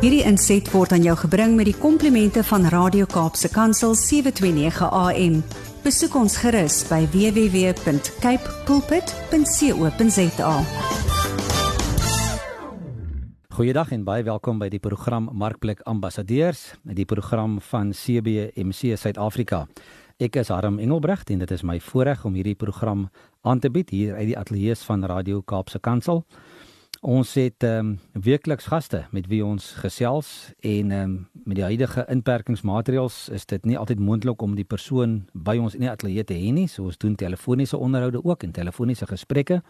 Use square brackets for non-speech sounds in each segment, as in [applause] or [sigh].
Hierdie inset word aan jou gebring met die komplimente van Radio Kaapse Kansel 729 AM. Besoek ons gerus by www.cape pulpit.co.za. Goeiedag en baie welkom by die program Markplek Ambassadeurs, die program van CBMC Suid-Afrika. Ek is Harm Engelbrecht en dit is my voorreg om hierdie program aan te bied hier uit die ateljee van Radio Kaapse Kansel. Ons het ehm um, weekliks gaste met wie ons gesels en ehm um, met die huidige inperkingsmaatreëls is dit nie altyd moontlik om die persoon by ons in die ateljee te hê nie. So ons doen telefoniese onderhoude ook en telefoniese gesprekke.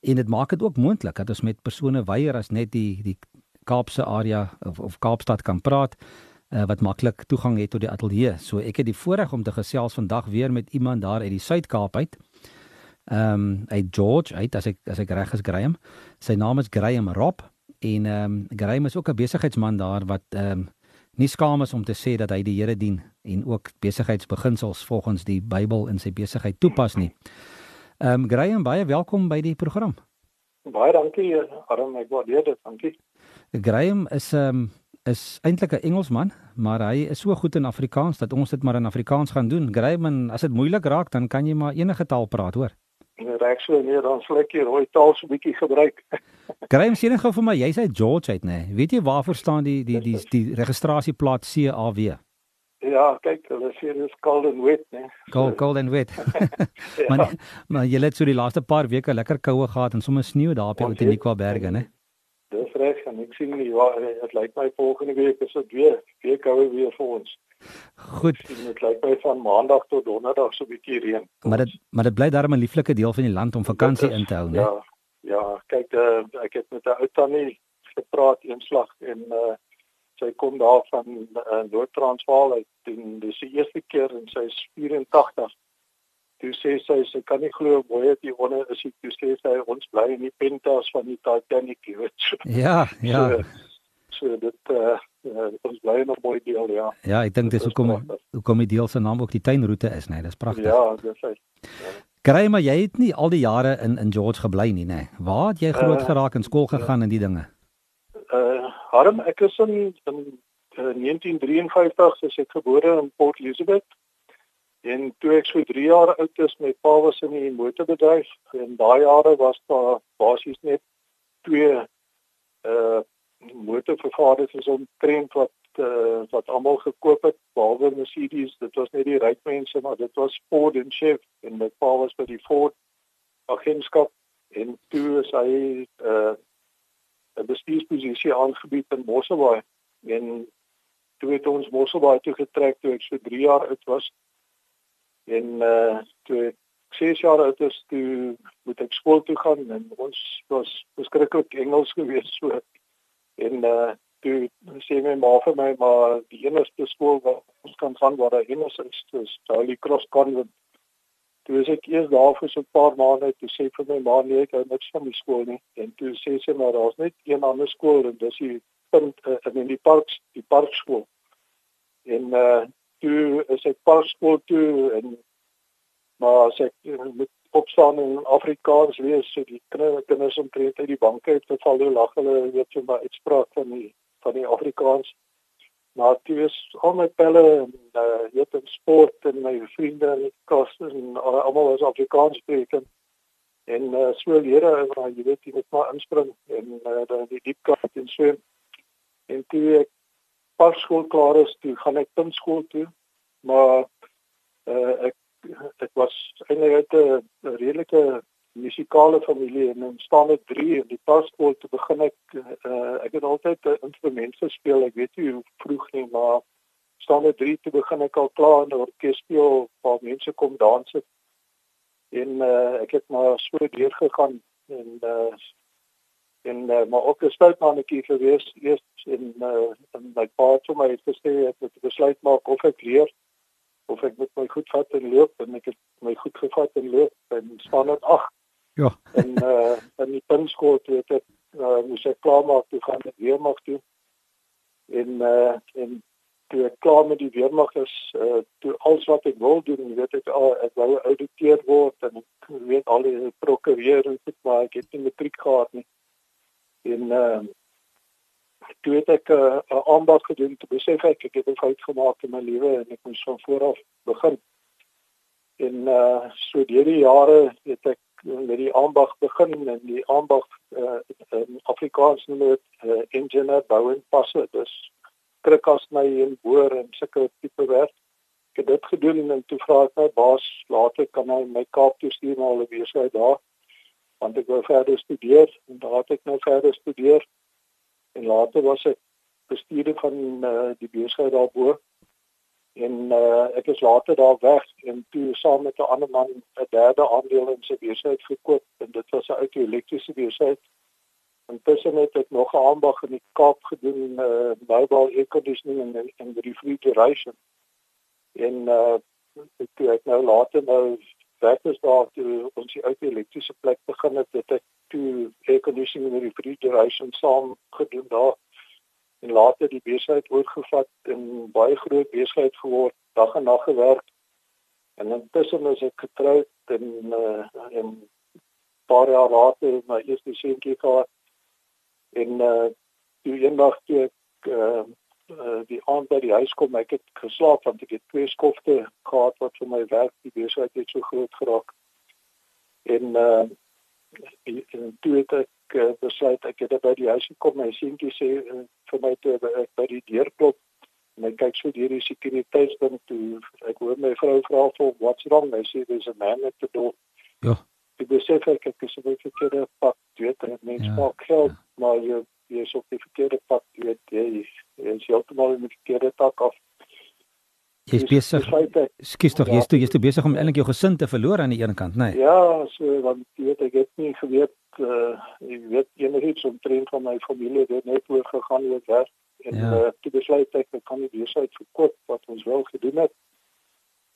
En dit maak dit ook moontlik dat ons met persone weier as net die die Kaapse area of, of Kaapstad kan praat uh, wat maklik toegang het tot die ateljee. So ek het die voorreg om te gesels vandag weer met iemand daar uit die Suid-Kaap uit. Ehm um, uit George uit as ek as ek reg is Graham. Sy naam is Graham Rob en ehm um, Graham is ook 'n besigheidsman daar wat ehm um, nie skaam is om te sê dat hy die Here dien en ook besigheidsbeginsels volgens die Bybel in sy besigheid toepas nie. Ehm um, Graham baie welkom by die program. Baie dankie Aram, ek waardeer dit, dankie. Graham is ehm um, is eintlik 'n Engelsman, maar hy is so goed in Afrikaans dat ons dit maar in Afrikaans gaan doen. Graham, as dit moeilik raak, dan kan jy maar enige taal praat, hoor. Reg so nee, dan sal ek hier rooi taal so bietjie gebruik. [laughs] Graham, sien gou vir my, jy's uit George uit, nê? Nee. Weet jy waarvoor staan die die die die, die registrasieplaat CAW? Ja, kyk, hulle sê dit is cold and wet, né? Cold, [laughs] cold and wet. ja. [laughs] Maar maar jy het so die laaste paar weke lekker koue gehad en sommer sneeu daar op die Otenikwa berge, né? Dis reg, en ek sien nie waar dit lyk my volgende week is dit weer weer koue weer vir ons. Goed. Dit lyk my van maandag tot donderdag so 'n bietjie reën. Maar dit maar dit bly darem 'n lieflike deel van die land om vakansie in te hou, né? Ja. Ja, kyk, uh, ek het met 'n ou tannie gepraat eenslag en uh sy kom daar van uh, Noord-Transvaal uit en dis die eerste keer en sy is 84 toe sê sy sy kan nie glo mooi het hier onder is dit toe sê sy ons bly in die pentas van die Titanic jy weet ja [laughs] ja. So, so dit uh, uh, ons bly in 'n mooi deel ja ja ek dink dis hoekom hoekom die deel se naam ook die tuinroete is nee dis pragtig ja dis hy ja. Kry maar jy het nie al die jare in in George gebly nie nê waar het jy groot uh, geraak en skool gegaan en die dinge uh Harm ek is in, in uh, 1953 is ek gebore in Port Elizabeth En toe ek so 3 jaar oud is, my pa was in die motorbedryf en daai jare was daar basies net twee uh motorvervaardigers omtrent wat uh, wat almal gekoop het behalwe Mercedes. Dit was net die ryk mense, maar dit was Ford en Chevy en my pa was by die Ford agentskap. En toe is hy uh 'n bestuursposisie aangebied in Mosselbaai. En toe het ons Mosselbaai toe getrek toe ek so 3 jaar oud was en uh toe ek 6 jaar oud is toe moet ek skool toe gaan en ons was beskiklik Engels gewees so. En uh toe sê my ma vir my maar die enigste skool wat ons kan gaan waar daar Engels is is Holy Cross Convent. Toe is ek eers daar vir so 'n paar maande toe sê vir my ma nee ek hou niks van die skool nie. En toe sê sy maar daar's net een ander skool en dis die punt uh, in die park die parkskool en uh toe is ek paskool toe en maar as ek met opstaan in Afrikaans lees so die kinders kinders omtrent uit die banke het geval hoe lag hulle weet so maar uitspraak van die van die Afrikaans. Maar toe is al my pelle en uh weet in sport en my vriende en kos en almal was Afrikaans sprekend. En uh, so lede maar jy weet jy moet maar inspring en uh, die diep kant en swem en toe ek pas skool klaar is, toe gaan ek puntskool toe. Maar uh, ek ek was eintlik 'n redelike musikale familie en in staan ek 3 in die paskool te begin ek uh, ek het altyd 'n instrument gespeel. Ek weet nie hoe vroeg nie, maar staan ek 3 te begin ek al klaar in 'n orkes speel waar mense kom dans het. En uh, ek het maar so deur gegaan en uh, en uh, maar ook 'n stoutmannetjie gewees eers en uh, en my pa het vir my gesê ek moet besluit maak of ek leer of ek moet my goed vat en loop en ek het my goed gevat en loop en staan dit ag. Ja. En uh, in die pinskool toe het ek uh, moes ek klaar maak toe gaan ek weer mag toe. En uh, en toe ek klaar met die weermag is uh, toe alles wat ek wil doen weet ek al ek wou auditeer word en ek weet al die prokureur en dit maar ek het nie matriek gehad nie en uh, toe het ek 'n uh, aanbod gedoen te besef ek ek het 'n fout gemaak in my lewe en ek moes van voor af begin. En uh so deur die jare het ek met die aanbod begin en die aanbod uh, in Afrikaans noem dit uh, engineer bou en passe. Dis krikas my en boor en sulke tipe werk. Ek het dit gedoen en toe vra ek my baas later kan hy my Kaap toe stuur na hulle besigheid daar want ek wou verder studeer en daar het ek nou verder studeer. En later was ek bestuurder van uh, die besigheid daarbo. En uh, ek is later daar weg en toe saam met 'n ander man 'n derde aandeel in sy besigheid gekoop en dit was 'n auto-elektriese besigheid. Intussen het ek nog 'n aanbag in die Kaap gedoen uh, air conditioning en en refrigeration. En uh, ek nou later nou werk is daar toe ons die ou elektriese plek begin het het ek toe air conditioning en refrigeration saam gedoen daar. En later die besigheid oorgevat en baie groot besigheid geword dag en nag gewerk. En intussen is ek getroud en uh, en paar jaar later my eerste seentjie gehad. En uh, toe eendag toe ek uh, uh, die aand by die huis kom ek het geslaap want ek het twee skofte gehad wat vir my werk die besigheid het so groot geraak. En uh, en, en toe het ek uh, besluit ek het by die huis gekom my seentjie sê uh, vir my toe ek by die deur klop. En ek kyk so deur die sekuriteitsding toe ek hoor my vrou vra vir what's wrong? I see there's a man at the door. Ja. Ek besef ek ek is op 'n verkeerde pad. Weet en mens ja, maak geld ja. maar jy jy is op die verkeerde pad, jy weet jy, jy is heeltemal in die verkeerde tak af. Jy is besig. Skus tog, jy's toe jy's toe besig om eintlik jou gesin te verloor aan die een kant, nê? Nee. Ja, so want jy weet ek het nie geweet uh ek weet enigiets omtrent van my familie het net oor gegaan oor werk en ja. uh toe besluit ek ek kan nie besigheid verkoop wat ons wel gedoen het.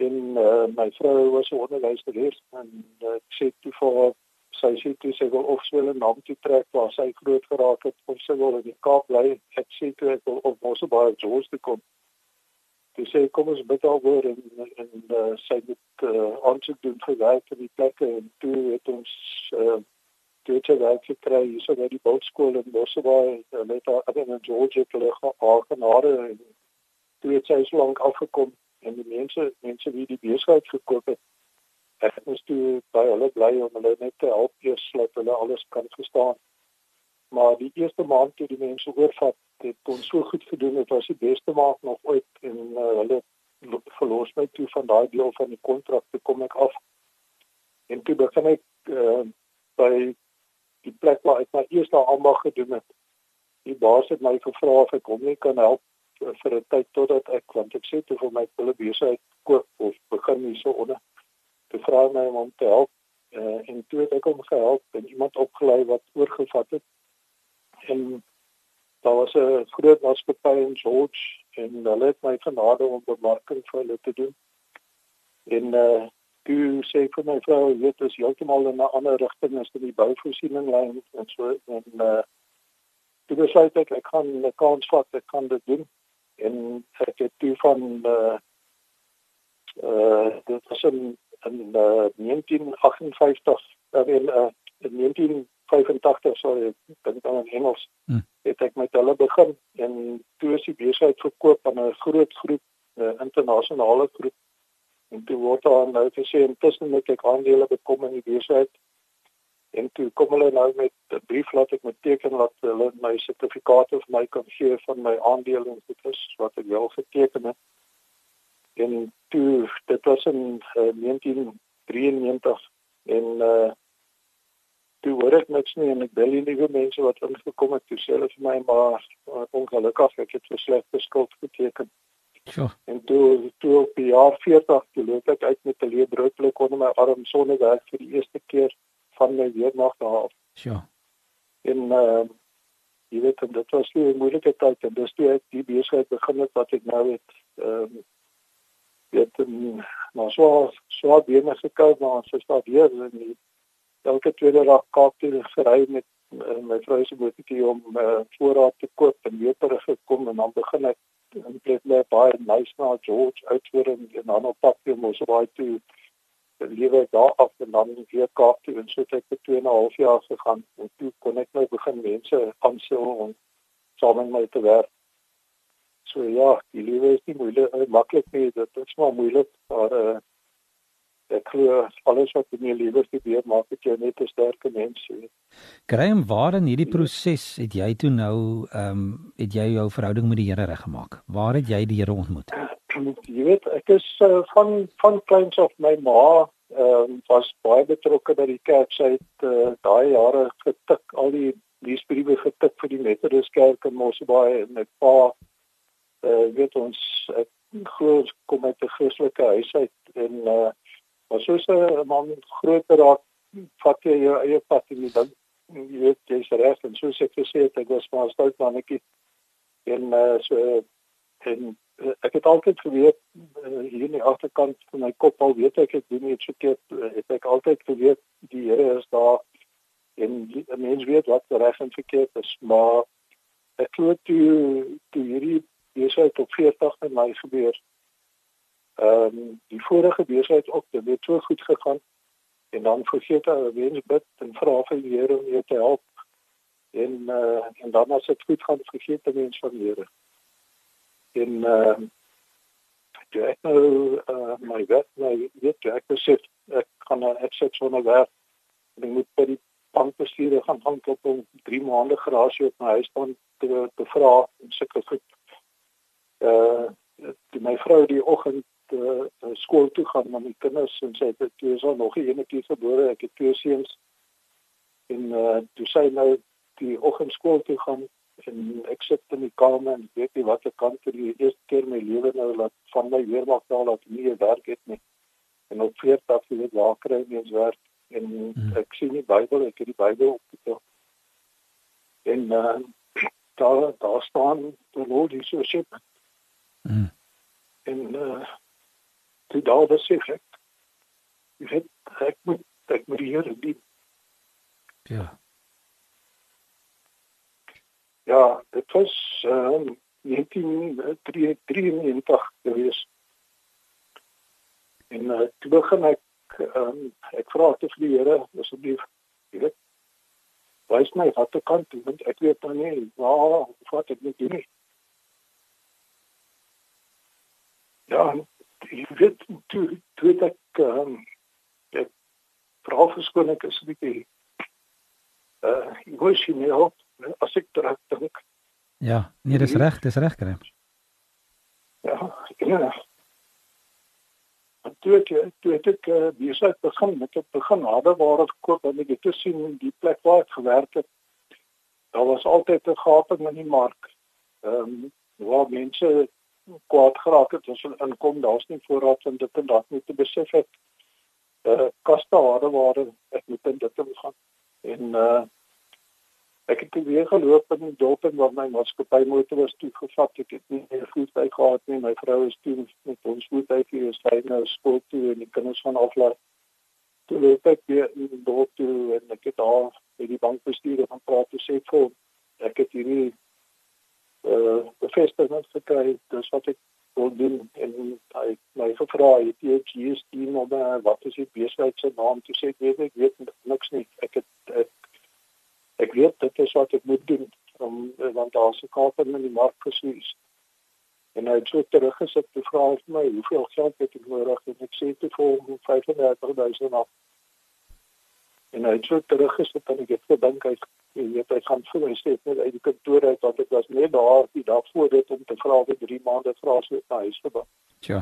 En uh my vrou was 'n onderwyser en uh, ek sê toe vir sy sê toe sy wil of swel en naam toe trek waar sy groot geraak het of sy wil in die Kaap bly ek sê toe ek wil op Mosselbaai George toe kom. Toe sê kom ons bid alweer en en uh, sy het uh, aansoek doen vir werk in die plekke en toe het ons uh, toe het sy werk gekry hier so by die boutskool in Mosselbaai. Met haar in George het hulle genade en toe het sy so lank afgekom en die mense mense wie die besigheid gekoop het ek moes toe by hulle bly om hulle net te help eers dat hulle alles kan verstaan. Maar die eerste maand toe die mense oorvat, het ons so goed gedoen, dit was die beste maand nog ooit en uh, hulle verloos my toe van daai deel van die kontrak te kom ek af. En toe begin ek uh, by die plek waar ek my eerste aanbag gedoen het. Die baas het my gevra of ek hom nie kan help vir 'n tyd totdat ek want ek sê toe vir my hulle besigheid koop of begin hierso onder te vra my om hom te help uh, en toe het ek hom gehelp en iemand opgelei wat oorgevat het. En daar was 'n groot maatskappy in George en hulle het my genade om bemarking vir hulle te doen. En uh toe sê vir my vrou weet is heeltemal in 'n ander rigting as die bouvoorsiening lyn en so en uh toe besluit ek ek gaan 'n kans vat ek kan dit doen. En ek het toe van uh uh dit was 'n in uh, 1958 in uh, in 1985 sorry dink dan in Engels hmm. het ek met hulle begin en toe is die besigheid verkoop aan 'n groot groep 'n uh, internasionale groep. En toe word daar nou gesê intussen moet ek aandele bekom in die besigheid. En toe kom hulle nou met 'n brief laat ek met teken laat hulle my sertifikate vir my kan gee van my aandele en dit is wat ek wel geteken het en toe dit was in uh, 1993 en uh toe hoor ek niks nie en ek bel die nuwe mense wat ingekom het toe sê hulle vir my maar uh, ongelukkig ek het verslegte skuld geteken. Ja. En toe toe op die jaar 40 toe loop ek uit met 'n leebroodlik onder my arm sonder werk vir die eerste keer van my weermag daar. Ja. En uh jy weet dit was 'n moeilike tyd en dis toe ek die besigheid begin het wat ek nou het ehm um, weet en maar so so binne gekou maar is daar weer in die elke tweede dag Kaap toe gery met uh, my vrou se motortjie om uh, voorraad te koop en weer terug gekom en dan begin ek in met baie nice na George uitvoer en dan op pad toe mos baie toe lewe daar af en dan weer Kaap toe en so het ek vir 2 en 'n half jaar gegaan en toe kon ek nou begin mense aanstel en saam met my te werk. So ja, die lewe is nie moeilik, uh, maklik nie, dit is maar moeilik, maar uh, ek glo alles wat in jou lewe gebeur maak dit jou net 'n sterker mens. Graham, waar in hierdie proses het jy toe nou ehm um, het jy jou verhouding met die Here reggemaak? Waar het jy die Here ontmoet? [clears throat] Jy weet, ek is uh, van van kleins af my ma ehm um, was baie betrokke by die kerk. Sy het uh, daai jare getik al die leesbriewe getik vir die Methodist Kerk in Mosselbaai en my pa eh uh, weet ons ek glo kom uit 'n Christelike huis uit en uh, Maar soos 'n man groter raak, vat jy jou eie pad en jy dink jy weet jy's reg en soos ek gesê het, ek was maar stout mannetjie en uh, so en uh, ek het altyd geweet uh, hier in die agterkant van my kop al weet ek ek doen iets verkeerd, uh, het ek altyd geweet die Here is daar en 'n mens weet wat reg en verkeerd is, maar ek glo toe toe hierdie besigheid op 40 met my gebeur. Ehm um, die vorige besigheid ook dit het so goed gegaan en dan vergeet hy wens bid en vra vir die Here om jou te help. En uh, en dan as dit goed gaan vergeet die mens van die Here. En ehm uh, toe ek nou uh, my werk my weet ek besef ek gaan nou ek sit so 'n werk en ek moet by die bankbestuurder gaan gaan klop om 3 maande grasie op my huis dan te, te vra en sulke goed eh uh, my vrou die oggend uh, skool toe gaan met my kinders en sy het toe is al nog 'n enetjie gebore. Ek het twee seuns. En uh toe sy nou die oggend skool toe gaan en ek sit in die kamer en weet nie wat ek kan vir die eerste keer in my lewe nou laat van my weer mag daal dat nie 'n werk het nie. En op 40 jy weet waar kry jy eens werk en hmm. ek sien die Bybel, ek het die Bybel opgetel. En uh [clears throat] daar daar staan die Lord is so ship. Hmm. En uh toe daar besef ek jy weet ek moet ek moet die Here dien. Ja. Ja, dit was ehm um, 1993 gewees. En uh, toe begin ek ehm um, ek vra vir die Here asseblief jy weet wys my wat ek kan doen want ek weet dan nie waar wat ek moet doen nie. Ja, jy weet toe toe ek ehm um, ek vra verskoning ek is 'n bietjie uh eh, emosioneel as ek terug dink. Ja, nee, dis reg, dis reg kry. Ja, ja. Toe ek toe ek ek uh, besig begin met ek begin harde ware gekoop en ek het te sien die plek waar ek gewerk het. Daar was altyd 'n gaping in die mark. Ehm um, waar mense kwaad geraak het hulle inkom, daar's nie voorraad van dit en dat nie te besef het. Eh uh, koste harde ware ek moet in dit gaan. En eh uh, ek het weer geloop in die dorp en waar my maatskappy motor was toe gevat. Ek het nie meer voertuig gehad nie. My vrou is toe met ons voertuig hier is hy nou skool toe en die kinders van aflaat. Toe loop ek weer in die dorp toe en ek het daar met die bankbestuurder van praat te sê ek het hierdie uh bevestiging gekry dis wat ek wil doen. En hy my gevra het jy hier steun op wat is die besigheid se naam? Toe sê ek weet ek weet niks nie. Ek het ek, ek weet dit is wat ek moet doen om want daar se kaart in die mark gesuis en hy het so teruggesit te vra vir my hoeveel geld het ek nodig? En ek sê te vir 35000 af en hy het so teruggesit en ek het gedink hy jy weet hy gaan voel hy sê net uit die kantoor uit want ek was net daar die dag voor dit om te vra vir 3 maande vra so na huis te gaan. Ja.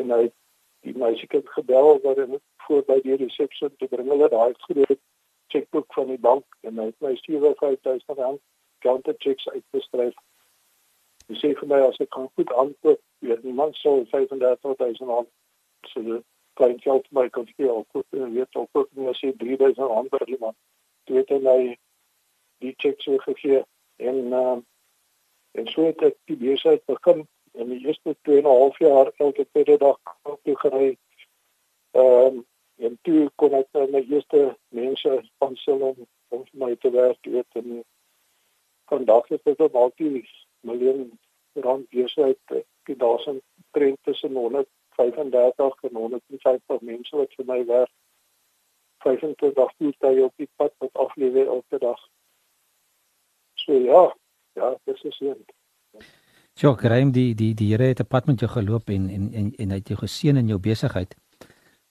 En hy die meisie het gebel wat hy voor by die resepsie te bring hulle daai groot chequeboek van die bank en hy het my 75000 rand counter checks uitgeskryf. Hy sê vir my as ek kan goed antwoord, weet niemand sou 35000 rand so dit klein geld my kon steel. Ek weet ook ook nie as jy 3000 rand per maand. Dit het hy die checks so gegee en uh, en so het ek die besigheid begin in die eerste 2 en 'n half jaar elke tweede dag toe gery. Ehm um, en toe kon ek my eerste mense aanstel om om my te werk, weet en vandag is dit op al die miljoen rand besigheid. Ek daar's 'n trend tussen 135 en 150 mense wat vir my werk. 25 voertuie op die pad wat aflewer elke dag. So ja, ja, dis is seën. Ja, Graham, die die die Here het 'n pad met jou geloop en en en en hy het jou geseën in jou besigheid.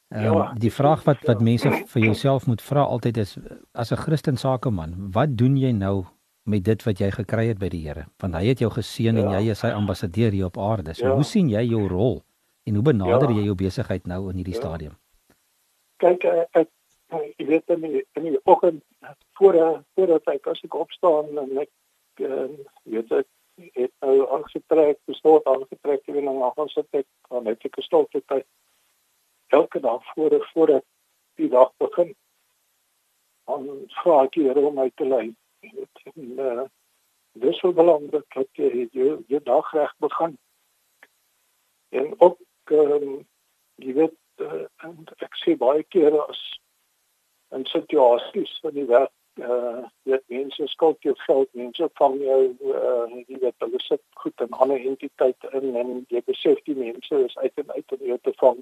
Um, ja, die vraag wat wat mense vir jouself moet vra altyd is as 'n Christen sakeman, wat doen jy nou met dit wat jy gekry het by die Here? Want hy het jou geseën ja. en jy is sy ambassadeur hier op aarde. So ja. hoe sien jy jou rol en hoe benader ja. jy jou besigheid nou in hierdie ja. stadium? Kyk, ek jy weet in die, die oggend voor voordat ek as ek opstaan en ek uh, weet ek het nou aangetrek, gestoot aangetrek en dan ons het ek dan het ek gestoot tyd elke dag voor voor die dag begin. Dan vra ek hier om my te lei. En uh, dis so belangrik dat jy jou, jou dag reg begin. En ook um, jy weet uh, ek sê baie kere as in situasies van die werk uh weet mense skuld jou geld mense van jou uh jy weet hulle sit goed in ander entiteite in en jy besef die mense is uit en uit om jou te vang.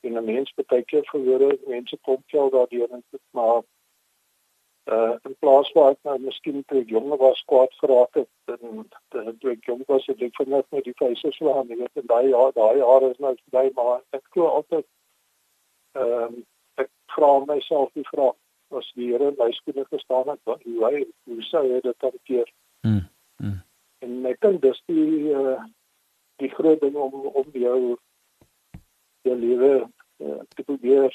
En 'n mens baie keer verloor mense kom geld daardeur en dit maar uh in plaas waar ek nou miskien toe ek jong was kwaad geraak het en toe ek jong was het ek vanaand met die feesse slaan jy weet en daai jaar daai jare is nou verby maar ek glo altyd ehm vra myself die vraag as die Here my skoene gestaan het wat hoe hy hoe sou hy dit hanteer mm, mm. en ek dink dis die uh, die groot ding om om jou jou lewe uh, te probeer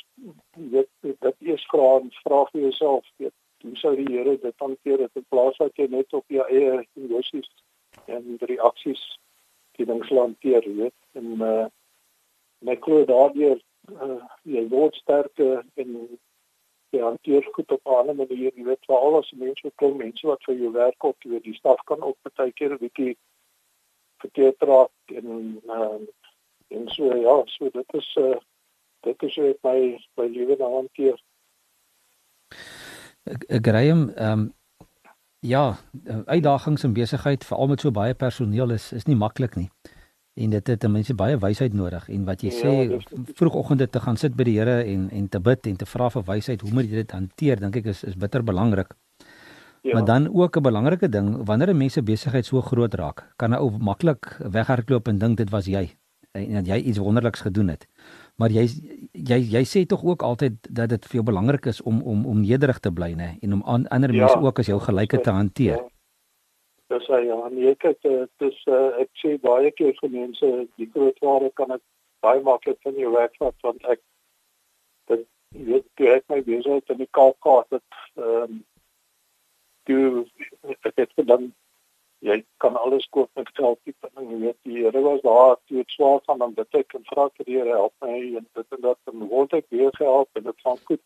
weet dat eers vra en vra vir jouself weet hoe sou die Here dit hanteer dit in plaas dat jy net op jou eie emosies en reaksies die ding hanteer weet en uh, my glo daardeur uh, jy word sterker en jy hanteer goed op 'n ander manier, jy weet veral as mense kom, mense wat vir jou werk op, jy weet die staf kan ook baie keer 'n bietjie verkeerd raak en uh, en so ja, so dit is uh, dit is hoe my my lewe nou hanteer. Graham, ehm um, ja, uitdagings in besigheid veral met so baie personeel is is nie maklik nie en dit het mense baie wysheid nodig en wat jy ja, sê vroegoggende te gaan sit by die Here en en te bid en te vra vir wysheid hoe moet jy dit hanteer dink ek is is bitter belangrik. Ja. Maar dan ook 'n belangrike ding wanneer 'n mens se besigheid so groot raak, kan 'n ou maklik weghardloop en dink dit was jy en dat jy iets wonderliks gedoen het. Maar jy jy jy sê tog ook altyd dat dit vir jou belangrik is om om om nederig te bly nê en om an, ander ja, mense ook as jou gelyke te hanteer. Ja dis hy ja. Nee kyk dit is uh, ek sê baie keer vir mense die groot ware kan ek baie maklik van jou werk vat want ek dit weet jy het my besig in die Kaap dit ehm um, jy het dan jy kan alles koop met geld tipe en jy weet die Here was daar toe ek swaar van hom dit ek en vra vir die Here help my en dit en dat en word ek weer gehelp en dit gaan goed.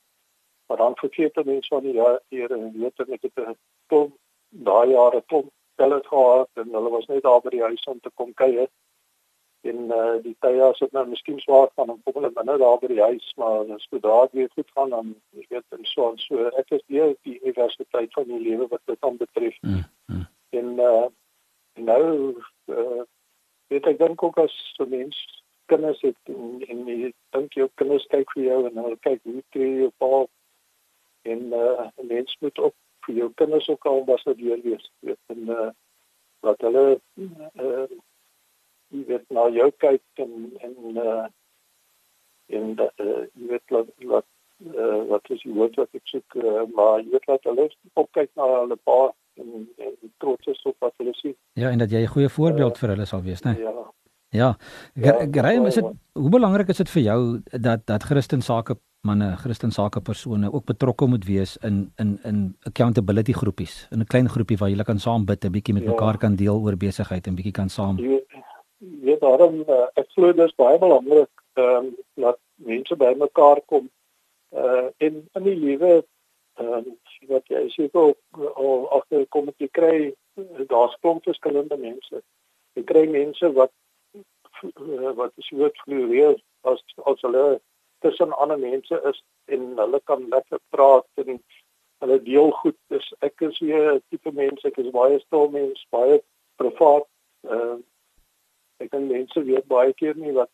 Maar dan vergeet mense van die Here en weet ek het 'n daai jare kom hulle gehad en hulle was net daar by die huis om te kom kuier. En uh die tye as dit nou miskien swaar gaan om kom hulle binne daar by die huis, maar as dit daar weer goed gaan dan jy weet en so en so ek is weer die universiteit van die lewe wat dit dan betref. Mm, mm. En uh nou uh weet ek dink ook as so mens kinders het en, en jy dink jou kinders kyk vir jou en hulle kyk hoe jy jou pa en uh mens moet ook vir jou kinders ook al was dit weer wees weet en uh, wat hulle uh, jy weet nou jou kyk en en uh, en dat uh, jy weet wat wat uh, wat is die woord wat ek soek uh, maar jy weet wat hulle op kyk na hulle pa en, en trots is op wat hulle sien. Ja en dat jy 'n goeie voorbeeld uh, vir hulle sal wees né? ja. Ja, Graham, ja, is dit hoe belangrik is dit vir jou dat dat Christen sake manne, Christen sake persone ook betrokke moet wees in in in accountability groepies, in 'n klein groepie waar julle kan saam bid, 'n bietjie met ja. mekaar kan deel oor besigheid en bietjie kan saam. Jy weet daarom uh, ek glo dit is baie belangrik ehm um, dat mense by mekaar kom uh in in die lewe ehm um, wat jy sê ook al agter kom jy kry daar's klomp verskillende mense. Jy kry mense wat wat is wat floreer as as hulle tussen ander mense is en hulle kan lekker praat en hulle deel goed. Dus ek is weer 'n tipe mens, ek is baie stil mens, baie privaat. Uh, ek kan mense weet baie keer nie wat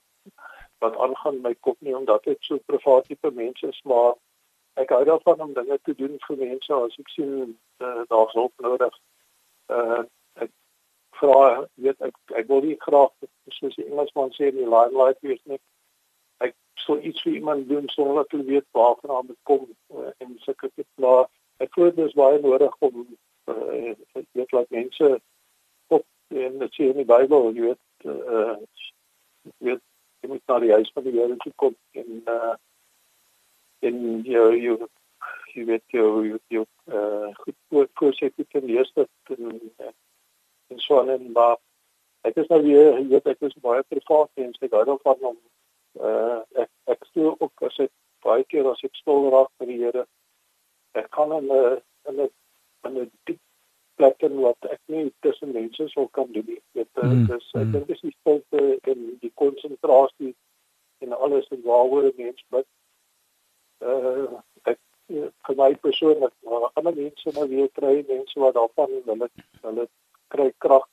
wat aangaan in my kop nie omdat ek so privaat tipe mens is, maar ek hou daarvan om dinge te doen vir mense as ek sien uh, daar's hulp nodig. Uh, ek vra weet ek ek wil nie graag soos die Engelsman sê in die limelight wees nie. Sou iets vir iemand doen sonder dat hulle weet waarvan dit kom uh, en sulke tipe maar ek voel dit is baie nodig om uh, weet laat mense op en dit sê in die Bybel jy weet uh, weet jy moet na die huis van die Here toe kom en uh, en jy jy jy weet jy jy, uh, goed voor voor sê dit ten eerste en en so en maar ek is nou weer jy weet ek is baie privaat en ek hou daarvan om uh, sê ook as ek baie keer as ek stil raak vir die Here ek kan in 'n in 'n in 'n diep plek in wat ek nie tussen mense sou kan doen nie dit mm, is ek mm. dink dis die stilte en die konsentrasie en alles en waaroor 'n mens bid. Uh ek vir my persoonlik maar ander mense nou weer kry mense wat daarvan hulle hulle kry krag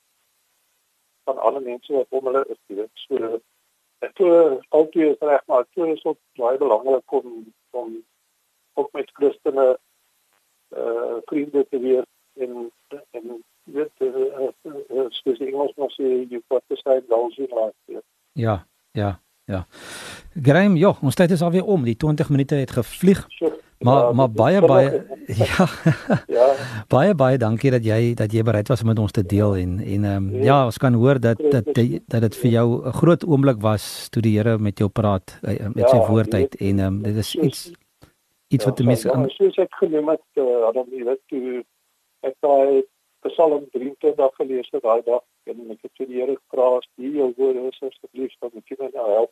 van alle mense wat om hulle is so ek glo altyd is reg maar dit is ook baie belangrik om om ook met Christene uh vriende te wees en en dit is dis Engels mos jy wat te sê dan sien laat ja ja Ja. Graham, ja, ons tyd is alweer om. Die 20 minute het gevlieg. Maar ja, maar baie baie [laughs] ja. ja. Baie baie dankie dat jy dat jy bereid was om met ons te deel en en ehm um, ja, ons kan hoor dat dat dat dit vir jou 'n groot oomblik was toe die Here met jou praat uh, met ja, sy woord uit en ehm um, dit is iets iets wat die mense ja, soos ek genoem het, uh, Adam, jy weet toe ek daai Psalm 23 gelees het daai dag en ek het vir die Here gevra as die jou woorde is asseblief dat ek kan nou help.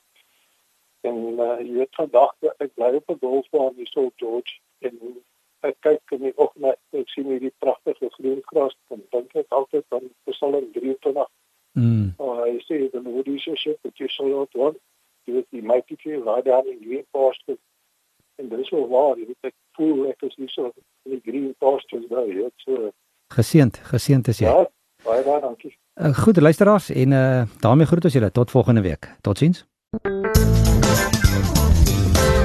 En uh, jy weet vandag ek bly op 'n golfbaan hier so George en ek kyk in die oggend ek sien hierdie pragtige groen gras en dink ek altyd aan Psalm 23. Mm. Oh, I see the Lord is your shepherd, you shall not want. Jy weet die mighty tree lie down in green pastures. En dis wel waar, jy weet ek voel ek is hier so in die green pastures daar, jy weet so Geseend, geseend is jy. Ja, baie baie dankie. Uh, goed luisteraars en uh, daarmee groet ons julle tot volgende week. Totsiens.